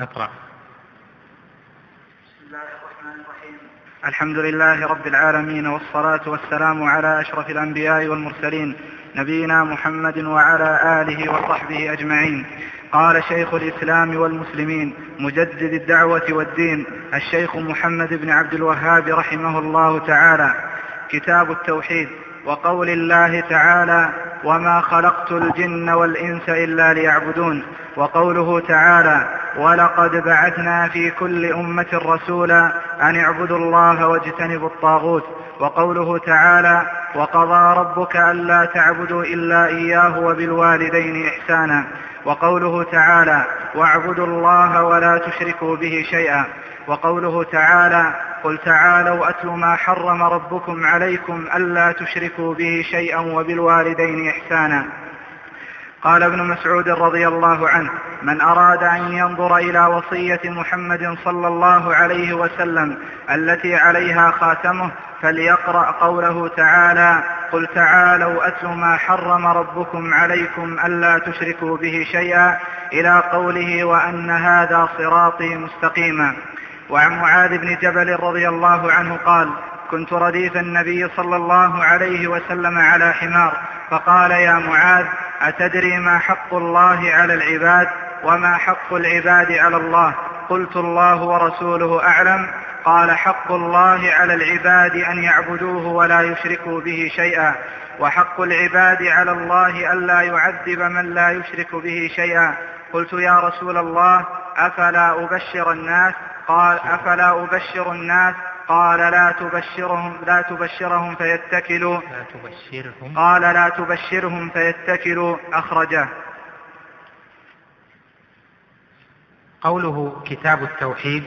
اقرأ. بسم الله الرحمن الرحيم. الحمد لله رب العالمين والصلاة والسلام على أشرف الأنبياء والمرسلين نبينا محمد وعلى آله وصحبه أجمعين. قال شيخ الإسلام والمسلمين مجدد الدعوة والدين الشيخ محمد بن عبد الوهاب رحمه الله تعالى. كتاب التوحيد وقول الله تعالى وما خلقت الجن والإنس إلا ليعبدون وقوله تعالى ولقد بعثنا في كل أمة رسولا أن اعبدوا الله واجتنبوا الطاغوت وقوله تعالى وقضى ربك ألا تعبدوا إلا إياه وبالوالدين إحسانا وقوله تعالى واعبدوا الله ولا تشركوا به شيئا وقوله تعالى قل تعالوا أتل ما حرم ربكم عليكم ألا تشركوا به شيئا وبالوالدين إحسانا. قال ابن مسعود رضي الله عنه من أراد أن ينظر إلى وصية محمد صلى الله عليه وسلم التي عليها خاتمه فليقرأ قوله تعالى قل تعالوا أتل ما حرم ربكم عليكم ألا تشركوا به شيئا إلى قوله وأن هذا صراطي مستقيما وعن معاذ بن جبل رضي الله عنه قال كنت رديف النبي صلى الله عليه وسلم على حمار فقال يا معاذ أتدري ما حق الله على العباد وما حق العباد على الله؟ قلت الله ورسوله أعلم. قال حق الله على العباد أن يعبدوه ولا يشركوا به شيئا وحق العباد على الله ألا يعذب من لا يشرك به شيئا. قلت يا رسول الله أفلا أبشر الناس قال أفلا أبشر الناس؟ قال لا تبشرهم لا تبشرهم فيتكلوا. لا تبشرهم. قال لا تبشرهم فيتكلوا. أخرجه. قوله كتاب التوحيد.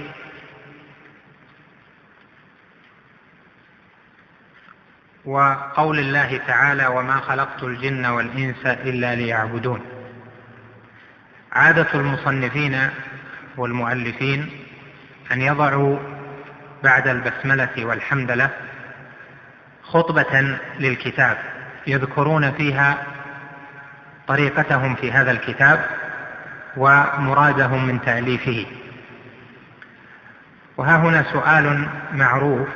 وقول الله تعالى وما خلقت الجن والإنس إلا ليعبدون. عادة المصنفين والمؤلفين أن يضعوا بعد البسملة والحمدلة خطبة للكتاب يذكرون فيها طريقتهم في هذا الكتاب ومرادهم من تأليفه. وها هنا سؤال معروف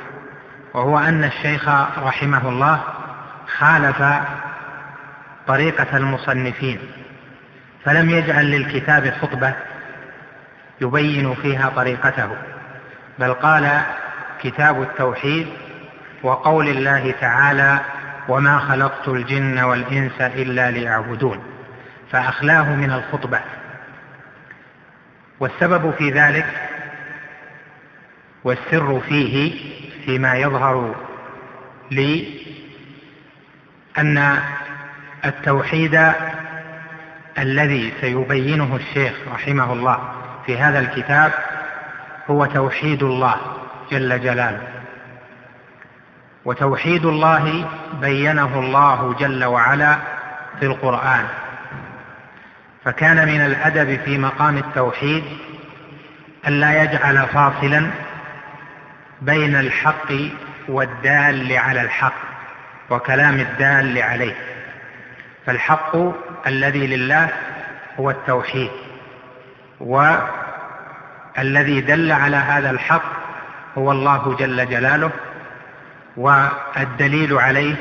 وهو أن الشيخ رحمه الله خالف طريقة المصنفين فلم يجعل للكتاب خطبة يبين فيها طريقته بل قال كتاب التوحيد وقول الله تعالى وما خلقت الجن والإنس إلا ليعبدون فأخلاه من الخطبة. والسبب في ذلك والسر فيه فيما يظهر لي أن التوحيد الذي سيبينه الشيخ رحمه الله في هذا الكتاب هو توحيد الله جل جلاله. وتوحيد الله بينه الله جل وعلا في القرآن. فكان من الأدب في مقام التوحيد ألا يجعل فاصلا بين الحق والدال على الحق وكلام الدال عليه. فالحق الذي لله هو التوحيد. والذي دل على هذا الحق هو الله جل جلاله والدليل عليه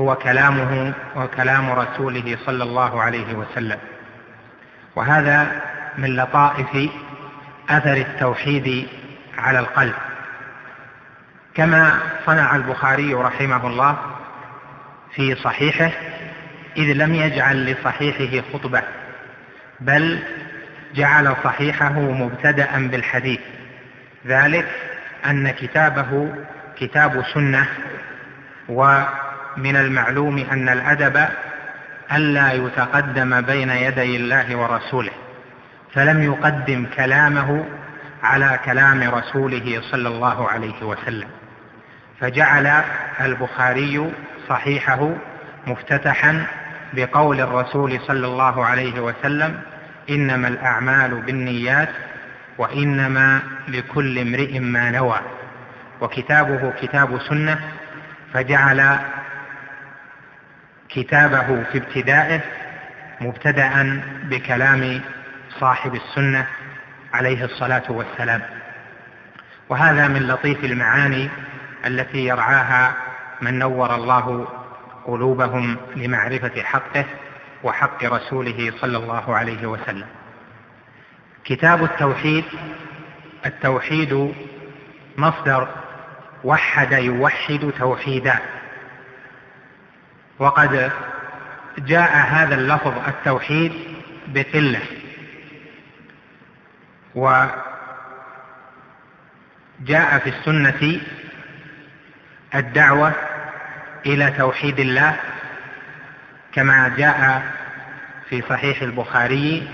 هو كلامه وكلام رسوله صلى الله عليه وسلم. وهذا من لطائف أثر التوحيد على القلب. كما صنع البخاري رحمه الله في صحيحه إذ لم يجعل لصحيحه خطبة بل جعل صحيحه مبتدأ بالحديث. ذلك أن كتابه كتاب سنة ومن المعلوم أن الأدب ألا يتقدم بين يدي الله ورسوله فلم يقدم كلامه على كلام رسوله صلى الله عليه وسلم. فجعل البخاري صحيحه مفتتحا بقول الرسول صلى الله عليه وسلم انما الأعمال بالنيات وإنما لكل امرئ ما نوى. وكتابه كتاب سنة فجعل كتابه في ابتدائه مبتدا بكلام صاحب السنة عليه الصلاة والسلام. وهذا من لطيف المعاني التي يرعاها من نور الله قلوبهم لمعرفة حقه وحق رسوله صلى الله عليه وسلم. كتاب التوحيد التوحيد مصدر وحد يوحد توحيدا. وقد جاء هذا اللفظ التوحيد بقلة. وجاء في السنة الدعوة إلى توحيد الله كما جاء في صحيح البخاري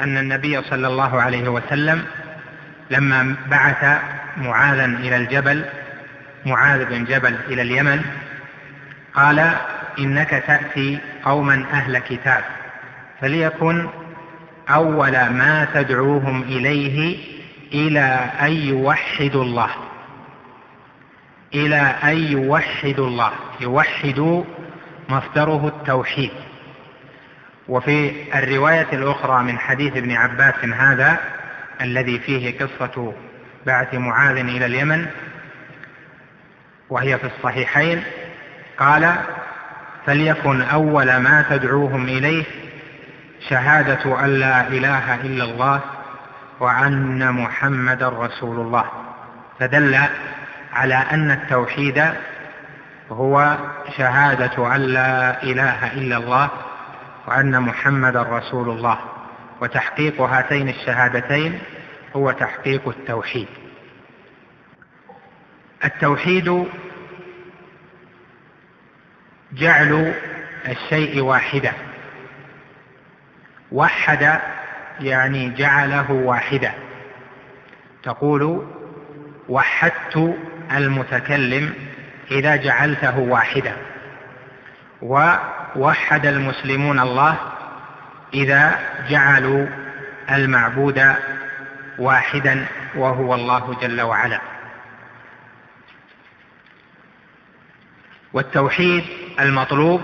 أن النبي صلى الله عليه وسلم لما بعث معاذا إلى الجبل معاذ بن جبل إلى اليمن قال إنك تأتي قوما أهل كتاب فليكن أول ما تدعوهم إليه إلى أن يوحدوا الله إلى أن يوحدوا الله يوحدوا مصدره التوحيد. وفي الرواية الأخرى من حديث ابن عباس هذا الذي فيه قصة بعث معاذ إلى اليمن وهي في الصحيحين قال فليكن أول ما تدعوهم إليه شهادة أن لا إله إلا الله وأن محمدا رسول الله. فدل على أن التوحيد هو شهادة أن لا إله إلا الله وأن محمدا رسول الله. وتحقيق هاتين الشهادتين هو تحقيق التوحيد. التوحيد جعل الشيء واحدا وحد يعني جعله واحدا تقول وحدت المتكلم إذا جعلته واحدا. ووحد المسلمون الله إذا جعلوا المعبود واحدا وهو الله جل وعلا. والتوحيد المطلوب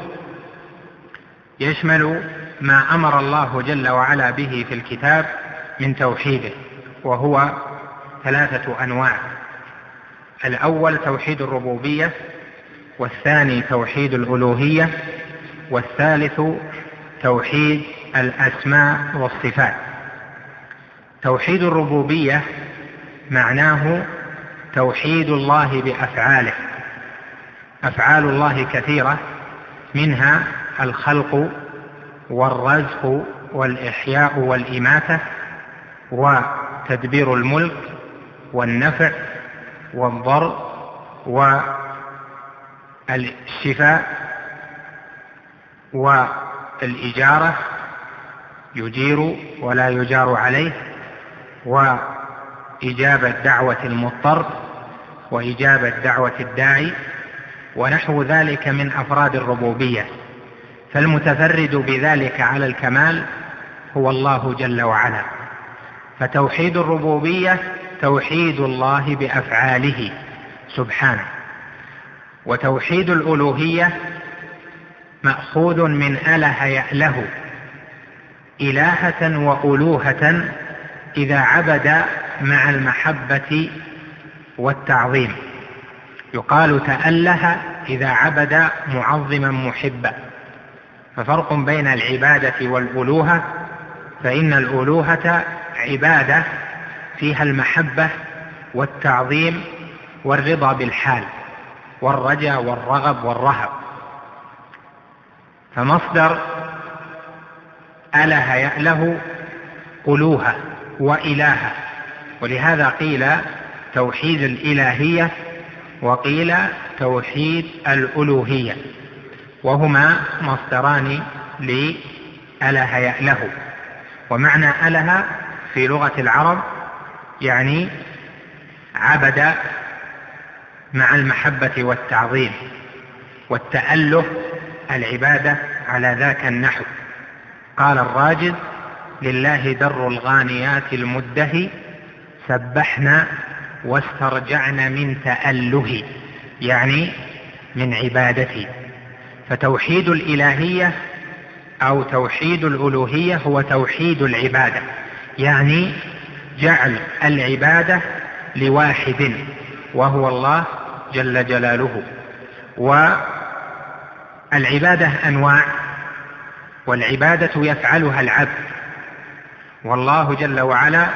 يشمل ما أمر الله جل وعلا به في الكتاب من توحيده وهو ثلاثة أنواع. الأول توحيد الربوبية والثاني توحيد الألوهية والثالث توحيد الأسماء والصفات. توحيد الربوبية معناه توحيد الله بأفعاله. أفعال الله كثيرة منها الخلق والرزق والإحياء والإماتة وتدبير الملك والنفع والضر والشفاء والإجارة يجير ولا يجار عليه وإجابة دعوه المضطر وإجابة دعوه الداعي ونحو ذلك من أفراد الربوبية. فالمتفرد بذلك على الكمال هو الله جل وعلا. فتوحيد الربوبية توحيد الله بأفعاله. سبحانه. وتوحيد الألوهية مأخوذ من أله يأله. إلهة وألوهة إذا عبد مع المحبة والتعظيم. يقال تأله إذا عبد معظما محبا. ففرق بين العبادة والألوهة فإن الألوهة عبادة فيها المحبة والتعظيم والرضا بالحال والرجاء والرغب والرهب. فمصدر أله يأله ألوهة وإلهة. ولهذا قيل توحيد الإلهية وقيل توحيد الألوهية. وهما مصدران لأله يأله ومعنى أله في لغة العرب يعني عبد مع المحبة والتعظيم والتأله العبادة على ذاك النحو. قال الراجز لله در الغانيات المدهي سبحنا واسترجعن من تأله يعني من عبادتي فتوحيد الإلهية أو توحيد الألوهية هو توحيد العبادة يعني جعل العبادة لواحد وهو الله جل جلاله. والعبادة أنواع والعبادة يفعلها العبد. والله جل وعلا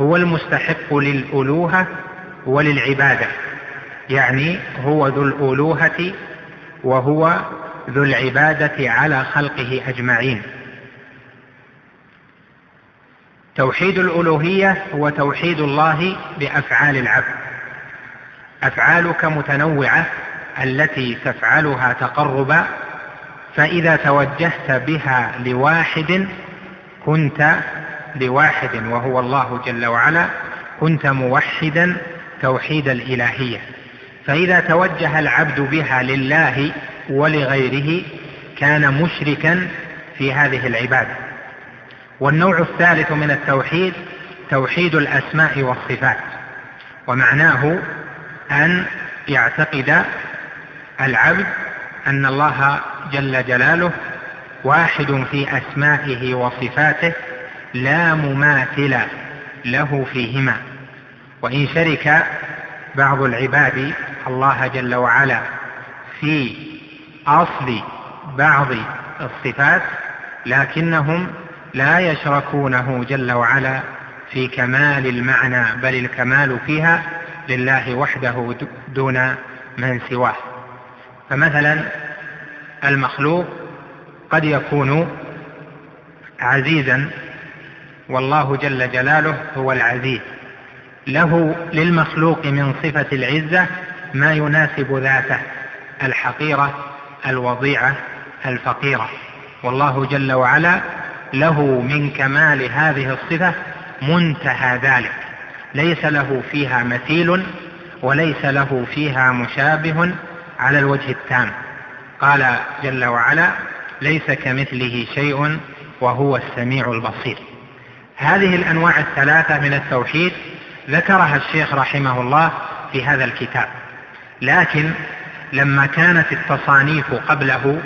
هو المستحق للألوهة وللعبادة يعني هو ذو الألوهة وهو ذو العبادة على خلقه أجمعين. توحيد الألوهية هو توحيد الله بأفعال العبد. أفعالك متنوعة التي تفعلها تقربا فإذا توجهت بها لواحد كنت لواحد وهو الله جل وعلا كنت موحدا توحيد الإلهية. فإذا توجه العبد بها لله ولغيره كان مشركا في هذه العبادة. والنوع الثالث من التوحيد توحيد الأسماء والصفات ومعناه أن يعتقد العبد أن الله جل جلاله واحد في أسمائه وصفاته لا مماثل له فيهما. وإن شرك بعض العباد الله جل وعلا في أصل بعض الصفات لكنهم لا يشركونه جل وعلا في كمال المعنى بل الكمال فيها لله وحده دون من سواه. فمثلا المخلوق قد يكون عزيزا والله جل جلاله هو العزيز. له للمخلوق من صفة العزة ما يناسب ذاته الحقيرة الوضيعة الفقيرة. والله جل وعلا له من كمال هذه الصفة منتهى ذلك. ليس له فيها مثيل وليس له فيها مشابه على الوجه التام. قال جل وعلا ليس كمثله شيء وهو السميع البصير. هذه الأنواع الثلاثة من التوحيد ذكرها الشيخ رحمه الله في هذا الكتاب. لكن لما كانت التصانيف قبله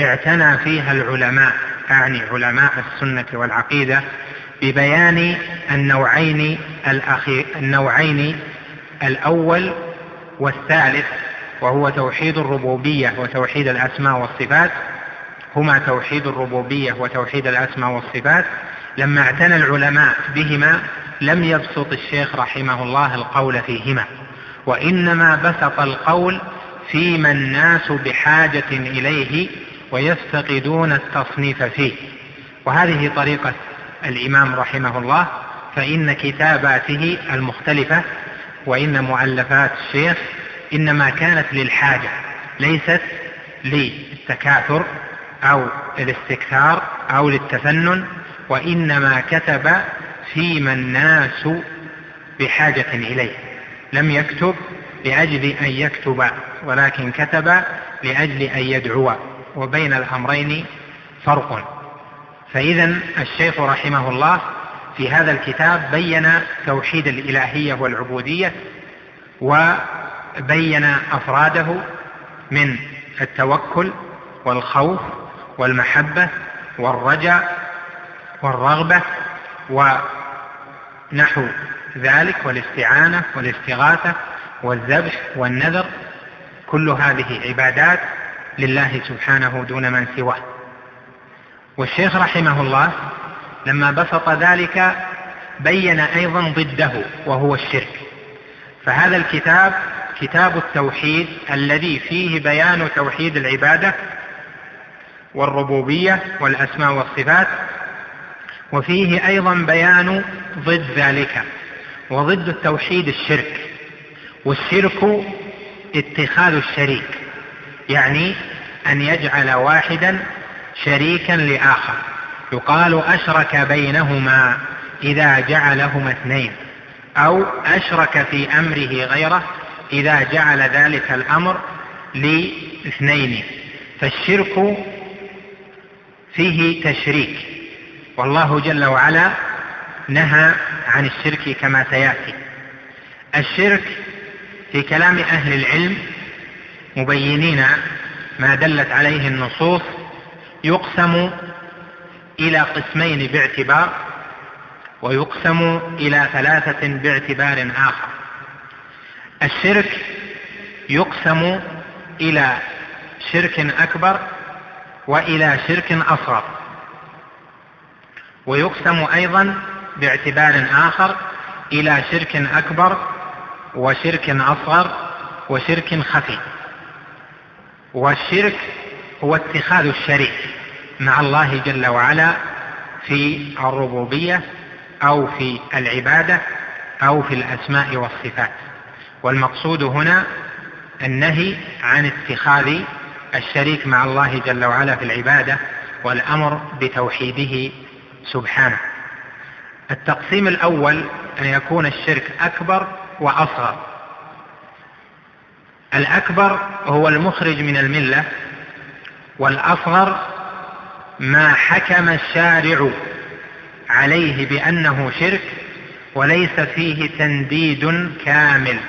اعتنى فيها العلماء اعني علماء السنة والعقيدة ببيان النوعين الأخير النوعين الأول والثالث وهو توحيد الربوبية وتوحيد الأسماء والصفات. هما توحيد الربوبية وتوحيد الأسماء والصفات. لما اعتنى العلماء بهما لم يبسط الشيخ رحمه الله القول فيهما وإنما بسط القول فيما الناس بحاجة إليه ويفتقدون التصنيف فيه. وهذه طريقة الإمام رحمه الله فإن كتاباته المختلفة وإن مؤلفات الشيخ إنما كانت للحاجة ليست للتكاثر أو الاستكثار أو للتفنن وإنما كتب فيما الناس بحاجة إليه. لم يكتب لأجل أن يكتب ولكن كتب لأجل أن يدعو. وبين الأمرين فرق. فإذا الشيخ رحمه الله في هذا الكتاب بين توحيد الإلهية والعبودية وبين أفراده من التوكل والخوف والمحبة والرجاء والرغبة ونحو ذلك والاستعانة والاستغاثة والذبح والنذر. كل هذه عبادات لله سبحانه دون من سواه. والشيخ رحمه الله لما بسط ذلك بين أيضا ضده وهو الشرك. فهذا الكتاب كتاب التوحيد الذي فيه بيان توحيد العبادة والربوبية والأسماء والصفات وفيه أيضا بيان ضد ذلك وضد التوحيد الشرك والشرك اتخاذ الشريك. يعني أن يجعل واحدا شريكا لآخر. يقال أشرك بينهما إذا جعلهما اثنين أو أشرك في أمره غيره إذا جعل ذلك الأمر لاثنين. فالشرك فيه تشريك. والله جل وعلا نهى عن الشرك كما سيأتي. الشرك في كلام أهل العلم مبينين ما دلت عليه النصوص يقسم إلى قسمين باعتبار ويقسم إلى ثلاثة باعتبار آخر. الشرك يقسم إلى شرك أكبر وإلى شرك أصغر. ويقسم أيضا باعتبار آخر إلى شرك أكبر وشرك أصغر وشرك خفي. والشرك هو اتخاذ الشريك مع الله جل وعلا في الربوبية أو في العبادة أو في الأسماء والصفات. والمقصود هنا النهي عن اتخاذ الشريك مع الله جل وعلا في العبادة والأمر بتوحيده سبحانه. التقسيم الأول أن يكون الشرك أكبر وأصغر. الأكبر هو المخرج من الملة والأصغر ما حكم الشارع عليه بأنه شرك وليس فيه تنديد كامل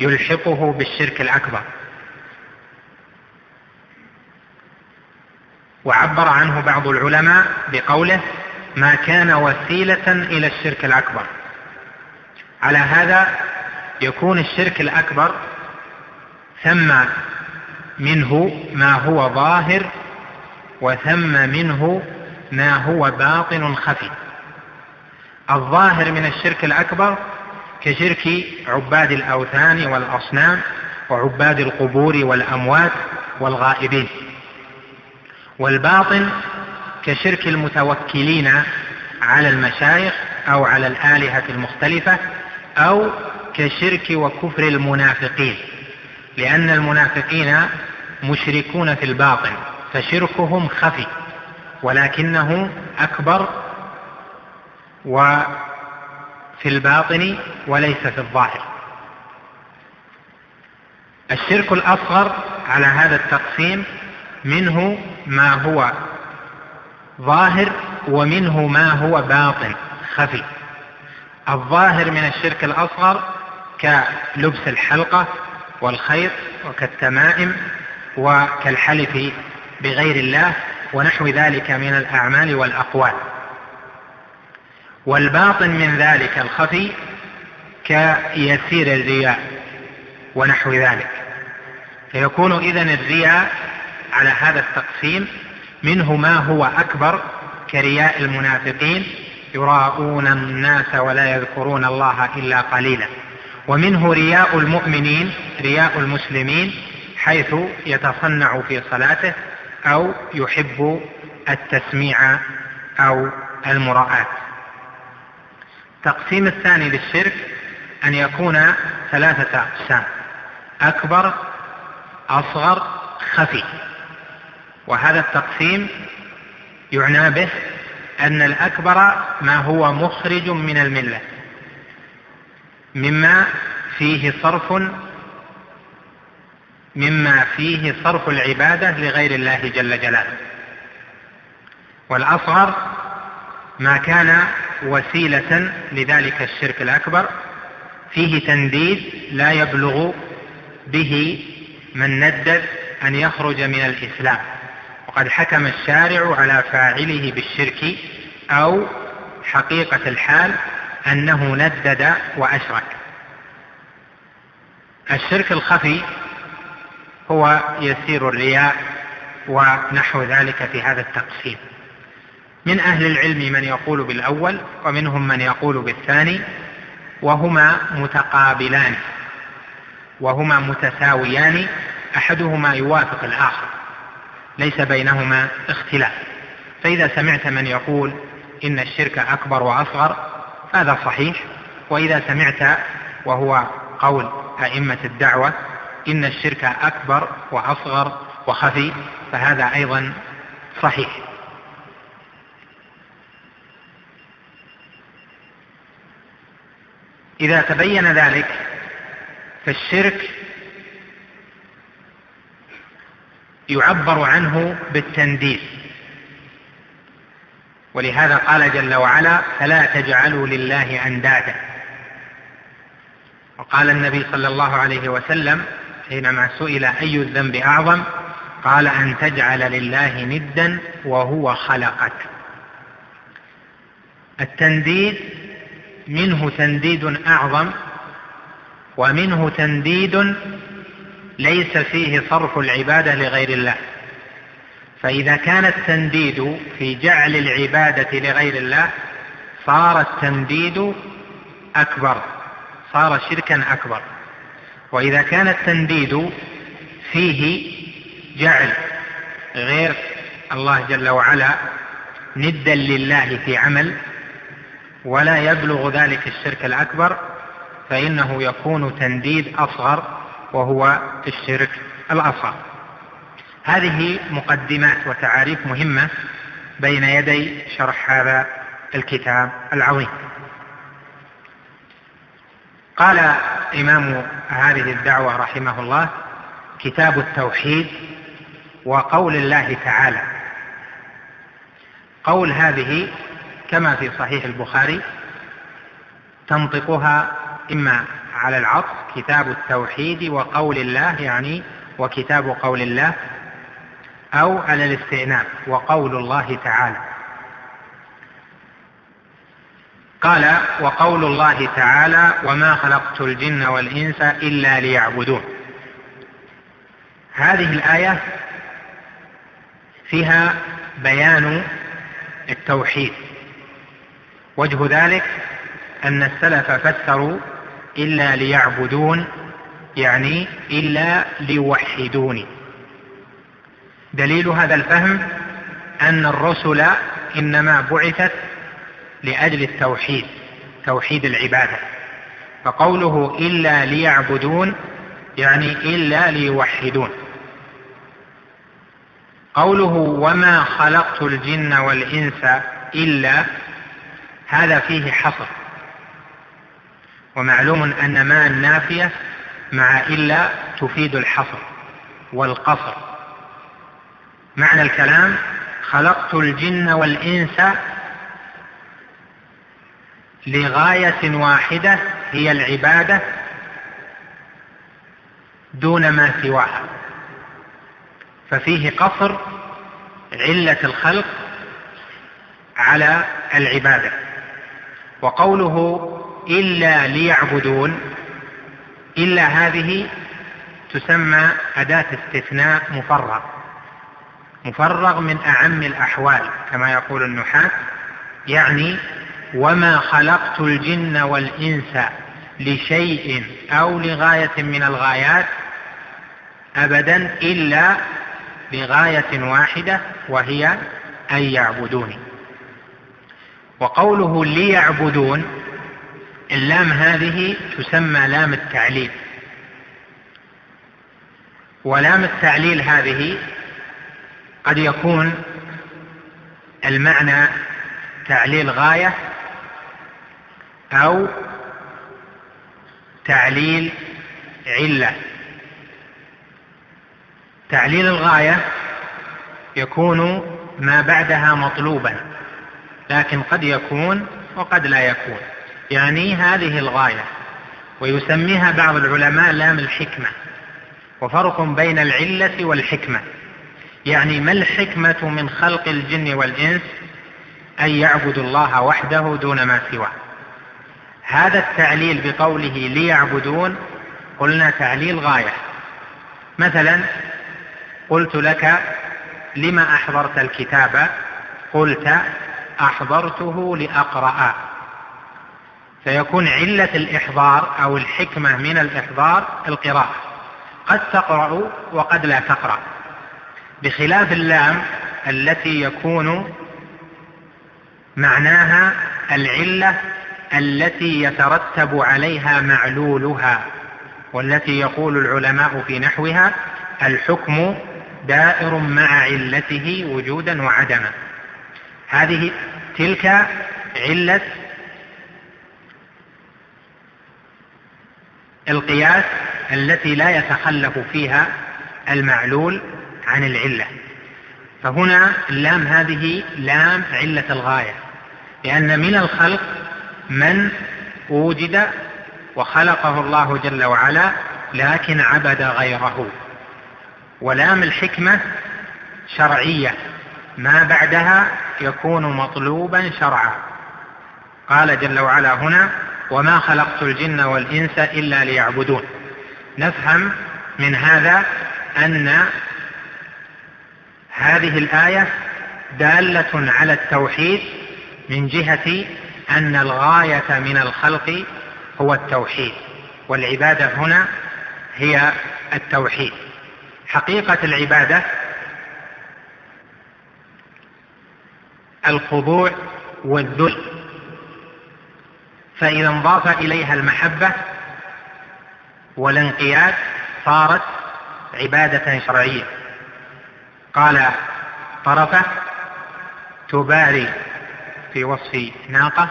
يلحقه بالشرك الأكبر. وعبر عنه بعض العلماء بقوله ما كان وسيلة إلى الشرك الأكبر على هذا يكون الشرك الأكبر ثم منه ما هو ظاهر وثم منه ما هو باطن خفي. الظاهر من الشرك الأكبر كشرك عباد الأوثان والأصنام وعباد القبور والأموات والغائبين. والباطن كشرك المتوكلين على المشايخ أو على الآلهة المختلفة أو كشرك وكفر المنافقين. لأن المنافقين مشركون في الباطن فشركهم خفي ولكنه أكبر وفي الباطن وليس في الظاهر. الشرك الأصغر على هذا التقسيم منه ما هو ظاهر ومنه ما هو باطن خفي. الظاهر من الشرك الأصغر كلبس الحلقة والخيط وكالتمائم وكالحلف بغير الله ونحو ذلك من الأعمال والأقوال. والباطن من ذلك الخفي كيسير الرياء ونحو ذلك. فيكون إذن الرياء على هذا التقسيم منه ما هو أكبر كرياء المنافقين يراءون الناس ولا يذكرون الله إلا قليلا. ومنه رياء المؤمنين رياء المسلمين حيث يتصنع في صلاته أو يحب التسميع أو المراءة. التقسيم الثاني للشرك أن يكون ثلاثة أقسام. أكبر أصغر خفي. وهذا التقسيم يعنى به أن الأكبر ما هو مخرج من الملة. مما فيه صرف مما فيه صرف العبادة لغير الله جل جلاله. والأصغر ما كان وسيلة لذلك الشرك الأكبر فيه تنديد لا يبلغ به من ندد أن يخرج من الإسلام. وقد حكم الشارع على فاعله بالشرك أو حقيقة الحال أنه ندد وأشرك. الشرك الخفي هو يسير الرياء ونحو ذلك في هذا التقسيم. من أهل العلم من يقول بالأول ومنهم من يقول بالثاني وهما متقابلان وهما متساويان أحدهما يوافق الآخر ليس بينهما اختلاف. فإذا سمعت من يقول إن الشرك أكبر وأصغر هذا صحيح وإذا سمعت وهو قول أئمة الدعوة إن الشرك أكبر وأصغر وخفي فهذا أيضا صحيح. إذا تبين ذلك فالشرك يعبر عنه بالتنديد ولهذا قال جل وعلا فلا تجعلوا لله أندادا. وقال النبي صلى الله عليه وسلم حينما سئل أي الذنب أعظم؟ قال أن تجعل لله ندا وهو خلقك. التنديد منه تنديد أعظم ومنه تنديد ليس فيه صرف العبادة لغير الله. فإذا كان التنديد في جعل العبادة لغير الله صار التنديد أكبر صار شركا أكبر. وإذا كان التنديد فيه جعل غير الله جل وعلا ندا لله في عمل ولا يبلغ ذلك الشرك الأكبر فإنه يكون تنديد أصغر وهو الشرك الأصغر. هذه مقدمات وتعاريف مهمة بين يدي شرح هذا الكتاب العظيم. قال إمام هذه الدعوة رحمه الله كتاب التوحيد وقول الله تعالى. قول هذه كما في صحيح البخاري تنطقها إما على العطف كتاب التوحيد وقول الله يعني وكتاب قول الله أو على الاستئناف وقول الله تعالى. قال وقول الله تعالى وما خلقت الجن والإنس إلا ليعبدون. هذه الآية فيها بيان التوحيد. وجه ذلك أن السلف فسروا إلا ليعبدون يعني إلا ليوحدوني. دليل هذا الفهم أن الرسل إنما بعثت لأجل التوحيد توحيد العبادة. فقوله إلا ليعبدون يعني إلا ليوحدون. قوله وما خلقت الجن والإنس إلا هذا فيه حصر. ومعلوم أن ما النافية مع إلا تفيد الحصر والقصر. معنى الكلام خلقت الجن والإنس لغاية واحدة هي العبادة دون ما سواها. ففيه قصر علة الخلق على العبادة. وقوله إلا ليعبدون إلا هذه تسمى أداة استثناء مفرغ. مفرغ من أعم الأحوال كما يقول النحاة يعني وما خلقت الجن والإنس لشيء أو لغاية من الغايات أبدا إلا لغاية واحدة وهي أن يعبدوني. وقوله ليعبدون اللام هذه تسمى لام التعليل. ولام التعليل هذه قد يكون المعنى تعليل غاية أو تعليل علة. تعليل الغاية يكون ما بعدها مطلوبا لكن قد يكون وقد لا يكون. يعني هذه الغاية ويسميها بعض العلماء لام الحكمة وفرق بين العلة والحكمة. يعني ما الحكمة من خلق الجن والإنس أن يعبدوا الله وحده دون ما سواه؟ هذا التعليل بقوله ليعبدون قلنا تعليل غاية. مثلا قلت لك لما أحضرت الكتاب؟ قلت أحضرته لأقرأ. فيكون علة الإحضار أو الحكمة من الإحضار القراءة. قد تقرأ وقد لا تقرأ. بخلاف اللام التي يكون معناها العلة التي يترتب عليها معلولها والتي يقول العلماء في نحوها الحكم دائر مع علته وجودا وعدما. هذه تلك علة القياس التي لا يتخلف فيها المعلول عن العلة. فهنا اللام هذه لام علة الغاية لأن من الخلق من وجد وخلقه الله جل وعلا لكن عبد غيره. ولام الحكمة شرعية ما بعدها يكون مطلوبا شرعا. قال جل وعلا هنا وما خلقت الجن والإنس إلا ليعبدون. نفهم من هذا أن هذه الآية دالة على التوحيد من جهة أن الغاية من الخلق هو التوحيد والعبادة هنا هي التوحيد. حقيقة العبادة الخضوع والذل فإذا انضاف إليها المحبة والانقياد صارت عبادة شرعية قال طرفة تباري في وصف ناقة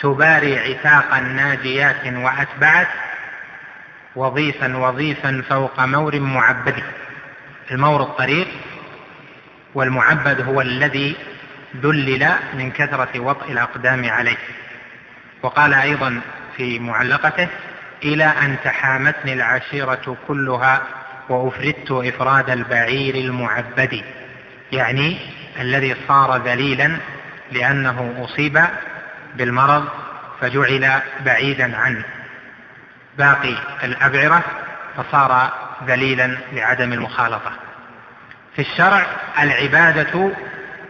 تباري عتاقا ناجيات وأتبعت وظيفا وظيفا فوق مور معبد. المور الطريق والمعبد هو الذي دلل من كثرة وطئ الأقدام عليه. وقال أيضا في معلقته إلى أن تحامتني العشيرة كلها وأفردت إفراد البعير المعبد يعني الذي صار ذليلا لأنه أصيب بالمرض فجعل بعيدا عن باقي الأبعرة فصار ذليلا لعدم المخالطة. في الشرع العبادة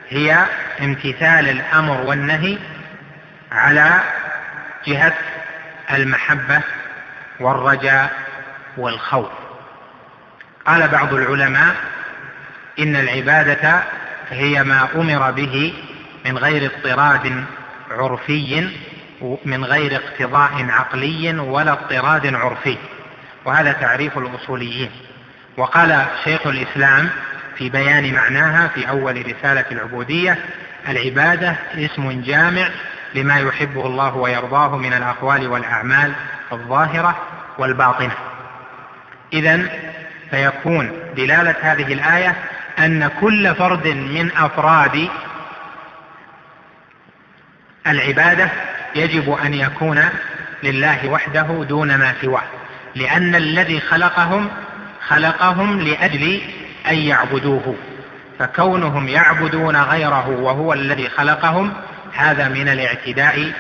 هي امتثال الأمر والنهي على جهة المحبة والرجاء والخوف. قال بعض العلماء إن العبادة هي ما أمر به من غير اضطراد عرفي من غير اقتضاء عقلي ولا اضطراد عرفي. وهذا تعريف الأصوليين. وقال شيخ الإسلام في بيان معناها في أول رسالة العبودية العبادة اسم جامع لما يحبه الله ويرضاه من الأقوال والأعمال الظاهرة والباطنة. إذا فيكون. دلالة هذه الآية أن كل فرد من أفراد العبادة يجب أن يكون لله وحده دون ما سواه. لأن الذي خلقهم خلقهم لأجل أن يعبدوه. فكونهم يعبدون غيره وهو الذي خلقهم هذا من الاعتداء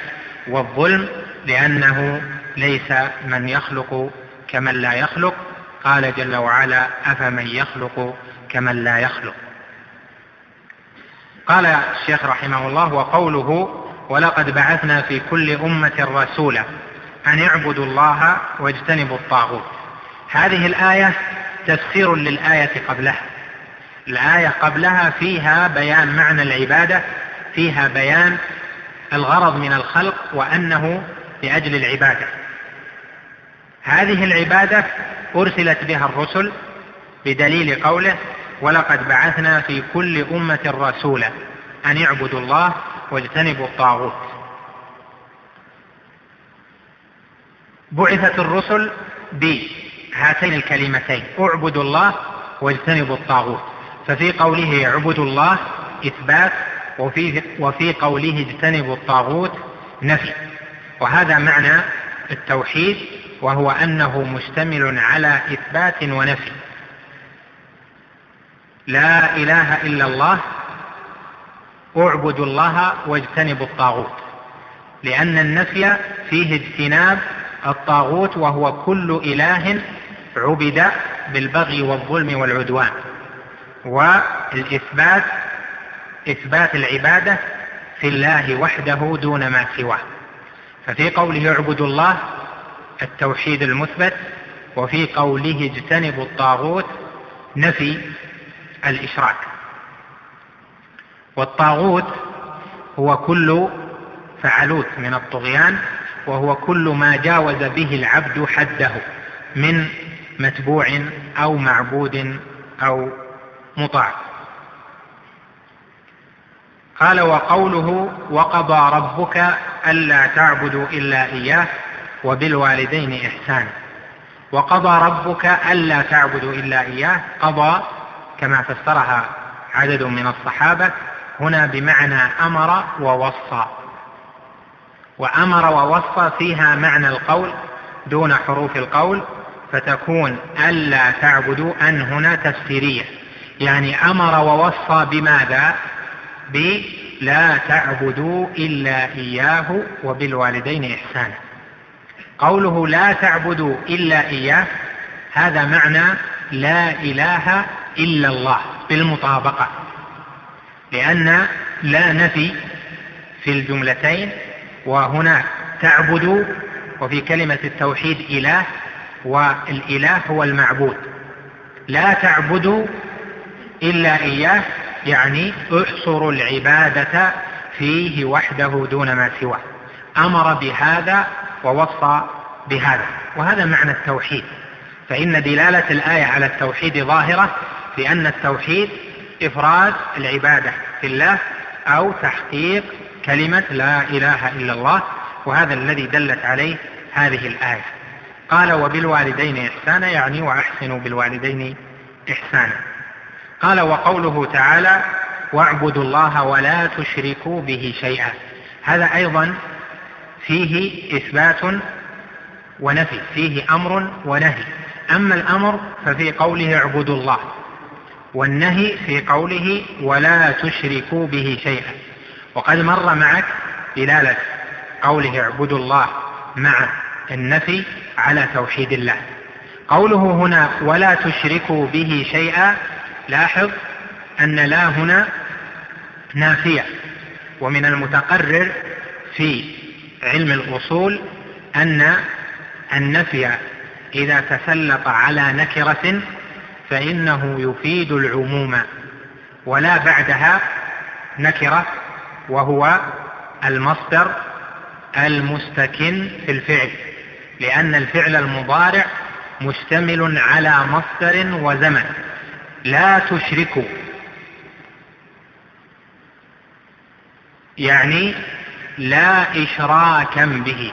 والظلم لأنه ليس من يخلق كمن لا يخلق. قال جل وعلا أفمن يخلق كمن لا يخلق. قال الشيخ رحمه الله وقوله ولقد بعثنا في كل أمة رسولا أن اعبدوا الله واجتنبوا الطاغوت. هذه الآية تفسير للآية قبلها. الآية قبلها فيها بيان معنى العبادة فيها بيان الغرض من الخلق وأنه لأجل العبادة. هذه العبادة أرسلت بها الرسل بدليل قوله ولقد بعثنا في كل أمة رسولا أن اعبدوا الله واجتنبوا الطاغوت. بعثت الرسل بهاتين الكلمتين اعبدوا الله واجتنبوا الطاغوت. ففي قوله اعبدوا الله إثبات وفي, وفي قوله اجتنبوا الطاغوت نفي. وهذا معنى التوحيد وهو أنه مشتمل على إثبات ونفي. لا إله إلا الله اعبدوا الله واجتنبوا الطاغوت. لأن النفي فيه اجتناب الطاغوت وهو كل إله عبد بالبغي والظلم والعدوان. والإثبات إثبات العبادة في الله وحده دون ما سواه. ففي قوله اعبدوا الله التوحيد المثبت وفي قوله اجتنبوا الطاغوت نفي الإشراك. والطاغوت هو كل فعلوت من الطغيان وهو كل ما جاوز به العبد حده من متبوع أو معبود أو مطاع. قال وقوله وقضى ربك ألا تعبدوا إلا إياه وبالوالدين إحسانا. وقضى ربك ألا تعبدوا إلا إياه. قضى كما فسرها عدد من الصحابة. هنا بمعنى أمر ووصى. وأمر ووصى فيها معنى القول دون حروف القول فتكون ألا تعبدوا أن هنا تفسيرية. يعني أمر ووصى بماذا؟ لا تعبدوا إلا إياه وبالوالدين إحسانا. قوله لا تعبدوا إلا إياه هذا معنى لا إله إلا الله بالمطابقة لأن لا نفي في الجملتين وهنا تعبدوا وفي كلمة التوحيد إله والإله هو المعبود. لا تعبدوا إلا إياه يعني احصروا العبادة فيه وحده دون ما سواه. أمر بهذا ووصى بهذا وهذا معنى التوحيد. فإن دلالة الآية على التوحيد ظاهرة لأن التوحيد إفراد العبادة في الله أو تحقيق كلمة لا إله إلا الله وهذا الذي دلت عليه هذه الآية. قال وبالوالدين إحسانا يعني وأحسنوا بالوالدين إحسانا قال وقوله تعالى واعبدوا الله ولا تشركوا به شيئا هذا أيضا فيه إثبات ونفي فيه أمر ونهي. أما الأمر ففي قوله اعبدوا الله والنهي في قوله ولا تشركوا به شيئا. وقد مر معك دلالة قوله اعبدوا الله مع النفي على توحيد الله. قوله هنا ولا تشركوا به شيئا لاحظ أن لا هنا نافية ومن المتقرر في علم الأصول أن النفي إذا تسلط على نكرة فإنه يفيد العموم ولا بعدها نكرة وهو المصدر المستكن في الفعل لأن الفعل المضارع مشتمل على مصدر وزمن لا تشركوا يعني لا إشراكا به.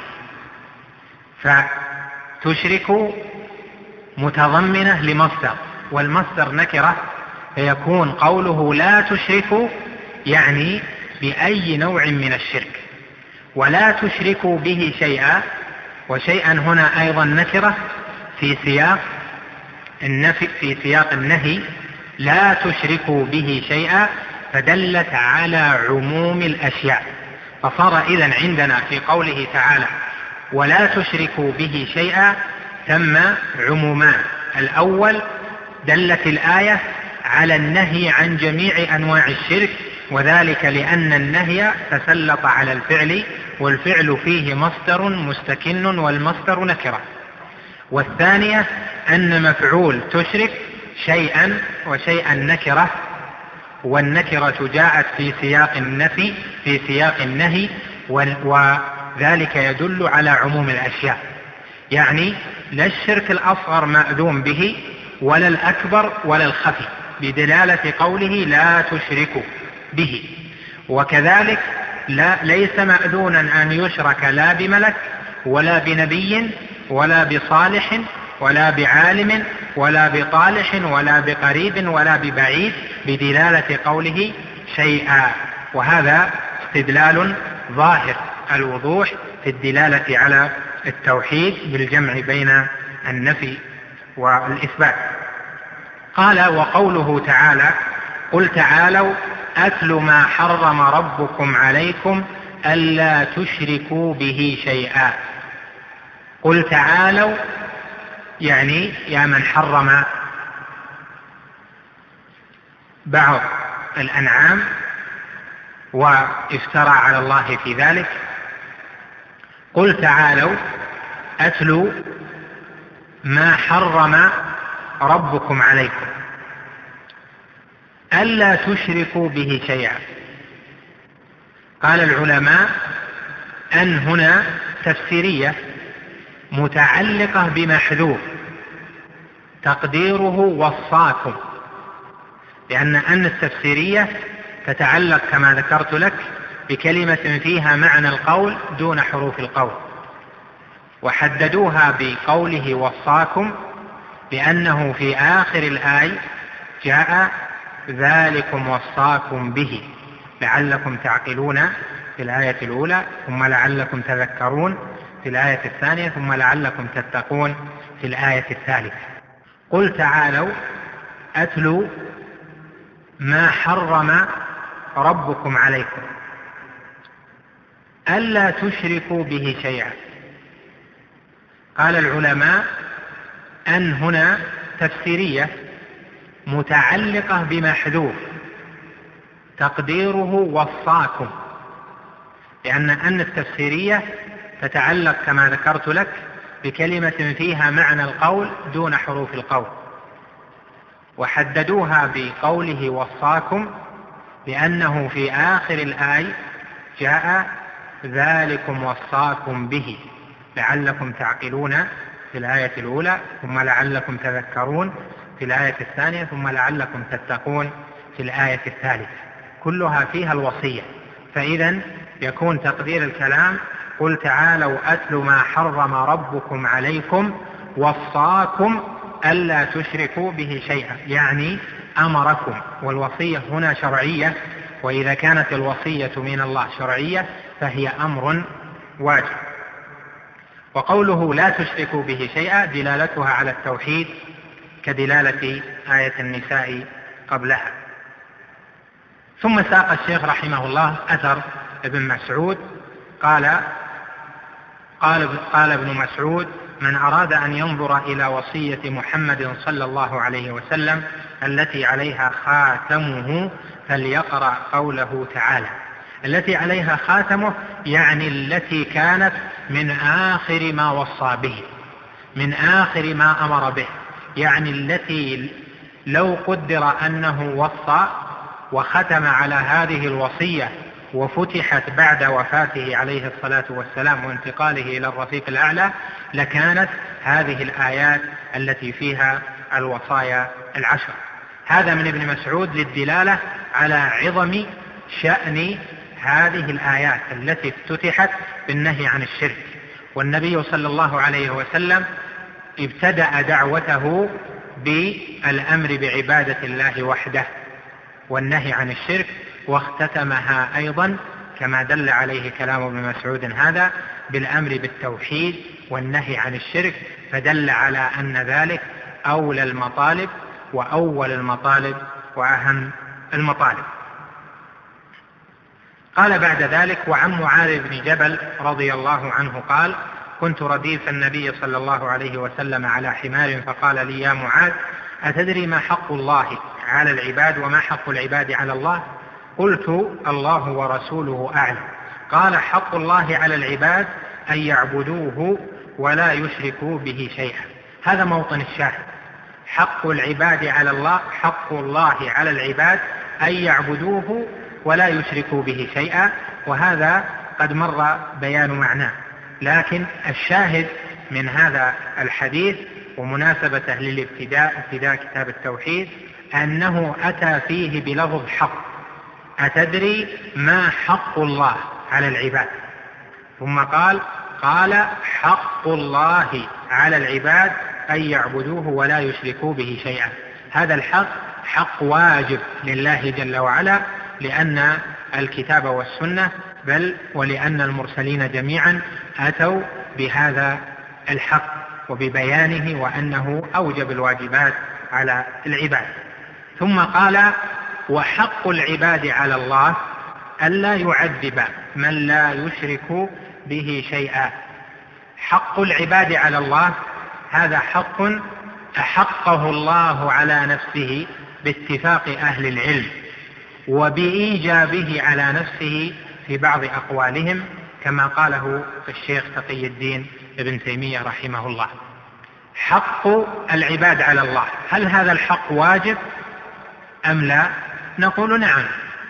فتشرك متضمنة لمصدر والمصدر نكرة فيكون قوله لا تشركوا يعني بأي نوع من الشرك. ولا تشركوا به شيئا وشيئا هنا أيضا نكرة في سياق النفي في سياق النهي لا تشركوا به شيئا فدلت على عموم الأشياء. فصار إذا عندنا في قوله تعالى ولا تشركوا به شيئا ثم عمومان الأول دلت الآية على النهي عن جميع أنواع الشرك وذلك لأن النهي تسلط على الفعل والفعل فيه مصدر مستكن والمصدر نكرة. والثانية أن مفعول تشرك شيئا وشيئا نكرة والنكرة جاءت في سياق النفي في سياق النهي وذلك يدل على عموم الأشياء. يعني لا الشرك الأصغر مأذون به ولا الأكبر ولا الخفي بدلالة قوله لا تشركوا به. وكذلك لا ليس مأذونا أن يشرك لا بملك ولا بنبي ولا بصالح ولا بعالم ولا بطالح ولا بقريب ولا ببعيد بدلالة قوله شيئا. وهذا استدلال ظاهر الوضوح في الدلالة على التوحيد بالجمع بين النفي والإثبات. قال وقوله تعالى قل تعالوا أتل ما حرم ربكم عليكم ألا تشركوا به شيئا. قل تعالوا يعني يا من حرم بعض الأنعام وافترى على الله في ذلك قل تعالوا أتلوا ما حرم ربكم عليكم ألا تشركوا به شيئا. قال العلماء أن هنا تفسيرية متعلقة بمحذوف تقديره وصاكم. لأن أن التفسيرية تتعلق كما ذكرت لك بكلمة فيها معنى القول دون حروف القول. وحددوها بقوله وصاكم لأنه في آخر الآية جاء ذلكم وصاكم به. لعلكم تعقلون في الآية الأولى ثم لعلكم تذكرون في الآية الثانية ثم لعلكم تتقون في الآية الثالثة. قل تعالوا أتلوا ما حرم ربكم عليكم. ألا تشركوا به شيئا. قال العلماء أن هنا تفسيرية متعلقة بمحذوف. تقديره وصاكم. لأن أن التفسيرية تتعلق كما ذكرت لك بكلمة فيها معنى القول دون حروف القول. وحددوها بقوله وصاكم لأنه في آخر الآية جاء ذلكم وصاكم به. لعلكم تعقلون في الآية الأولى ثم لعلكم تذكرون في الآية الثانية ثم لعلكم تتقون في الآية الثالثة. كلها فيها الوصية. فإذا يكون تقدير الكلام قل تعالوا أتل ما حرم ربكم عليكم وصاكم ألا تشركوا به شيئا يعني أمركم والوصية هنا شرعية وإذا كانت الوصية من الله شرعية فهي أمر واجب. وقوله لا تشركوا به شيئا دلالتها على التوحيد كدلالة آية النساء قبلها. ثم ساق الشيخ رحمه الله أثر ابن مسعود قال قال قال ابن مسعود من أراد أن ينظر إلى وصية محمد صلى الله عليه وسلم التي عليها خاتمه فليقرأ قوله تعالى. التي عليها خاتمه يعني التي كانت من آخر ما وصى به من آخر ما أمر به يعني التي لو قدر أنه وصى وختم على هذه الوصية وفتحت بعد وفاته عليه الصلاة والسلام وانتقاله إلى الرفيق الأعلى لكانت هذه الآيات التي فيها الوصايا العشر. هذا من ابن مسعود للدلالة على عظم شأن هذه الآيات التي افتتحت بالنهي عن الشرك. والنبي صلى الله عليه وسلم ابتدأ دعوته بالأمر بعبادة الله وحده والنهي عن الشرك واختتمها أيضا كما دل عليه كلام ابن مسعود هذا بالأمر بالتوحيد والنهي عن الشرك فدل على أن ذلك أولى المطالب وأول المطالب وأهم المطالب. قال بعد ذلك وعن معاذ بن جبل رضي الله عنه قال كنت رديف النبي صلى الله عليه وسلم على حمار فقال لي يا معاذ أتدري ما حق الله على العباد وما حق العباد على الله؟ قلت الله ورسوله أعلم. قال حق الله على العباد أن يعبدوه ولا يشركوا به شيئا. هذا موطن الشاهد. حق العباد على الله حق الله على العباد أن يعبدوه ولا يشركوا به شيئا. وهذا قد مر بيان معناه. لكن الشاهد من هذا الحديث ومناسبته للابتداء ابتداء كتاب التوحيد أنه أتى فيه بلفظ حق. أتدري ما حق الله على العباد؟ ثم قال قال حق الله على العباد أن يعبدوه ولا يشركوا به شيئا. هذا الحق حق واجب لله جل وعلا لأن الكتاب والسنة بل ولأن المرسلين جميعا أتوا بهذا الحق وببيانه وأنه أوجب الواجبات على العباد. ثم قال وحق العباد على الله ألا يعذب من لا يشرك به شيئا. حق العباد على الله هذا حق أحقه الله على نفسه باتفاق أهل العلم وبإيجابه على نفسه في بعض أقوالهم كما قاله الشيخ تقي الدين ابن تيمية رحمه الله. حق العباد على الله هل هذا الحق واجب أم لا؟ نقول نعم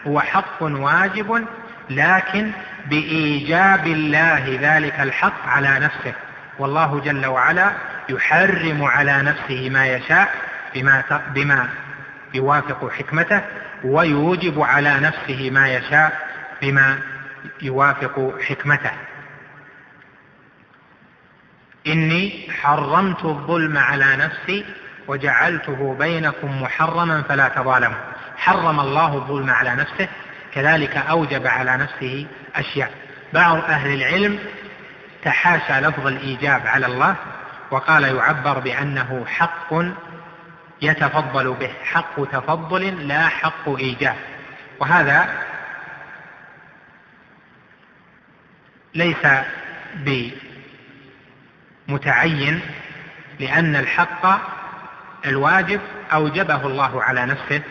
هو حق واجب لكن بإيجاب الله ذلك الحق على نفسه. والله جل وعلا يحرم على نفسه ما يشاء بما, بما يوافق حكمته ويوجب على نفسه ما يشاء بما يوافق حكمته. إني حرمت الظلم على نفسي وجعلته بينكم محرما فلا تظالموا. حرم الله الظلم على نفسه كذلك أوجب على نفسه أشياء. بعض أهل العلم تحاشى لفظ الإيجاب على الله وقال يعبر بأنه حق يتفضل به حق تفضل لا حق إيجاب. وهذا ليس بمتعين لأن الحق الواجب أوجبه الله على نفسه.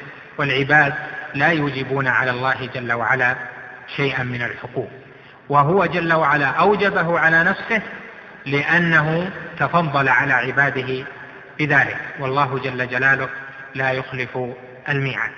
والعباد لا يوجبون على الله جل وعلا شيئا من الحقوق. وهو جل وعلا أوجبه على نفسه لأنه تفضل على عباده بذلك. والله جل جلاله لا يخلف الميعاد.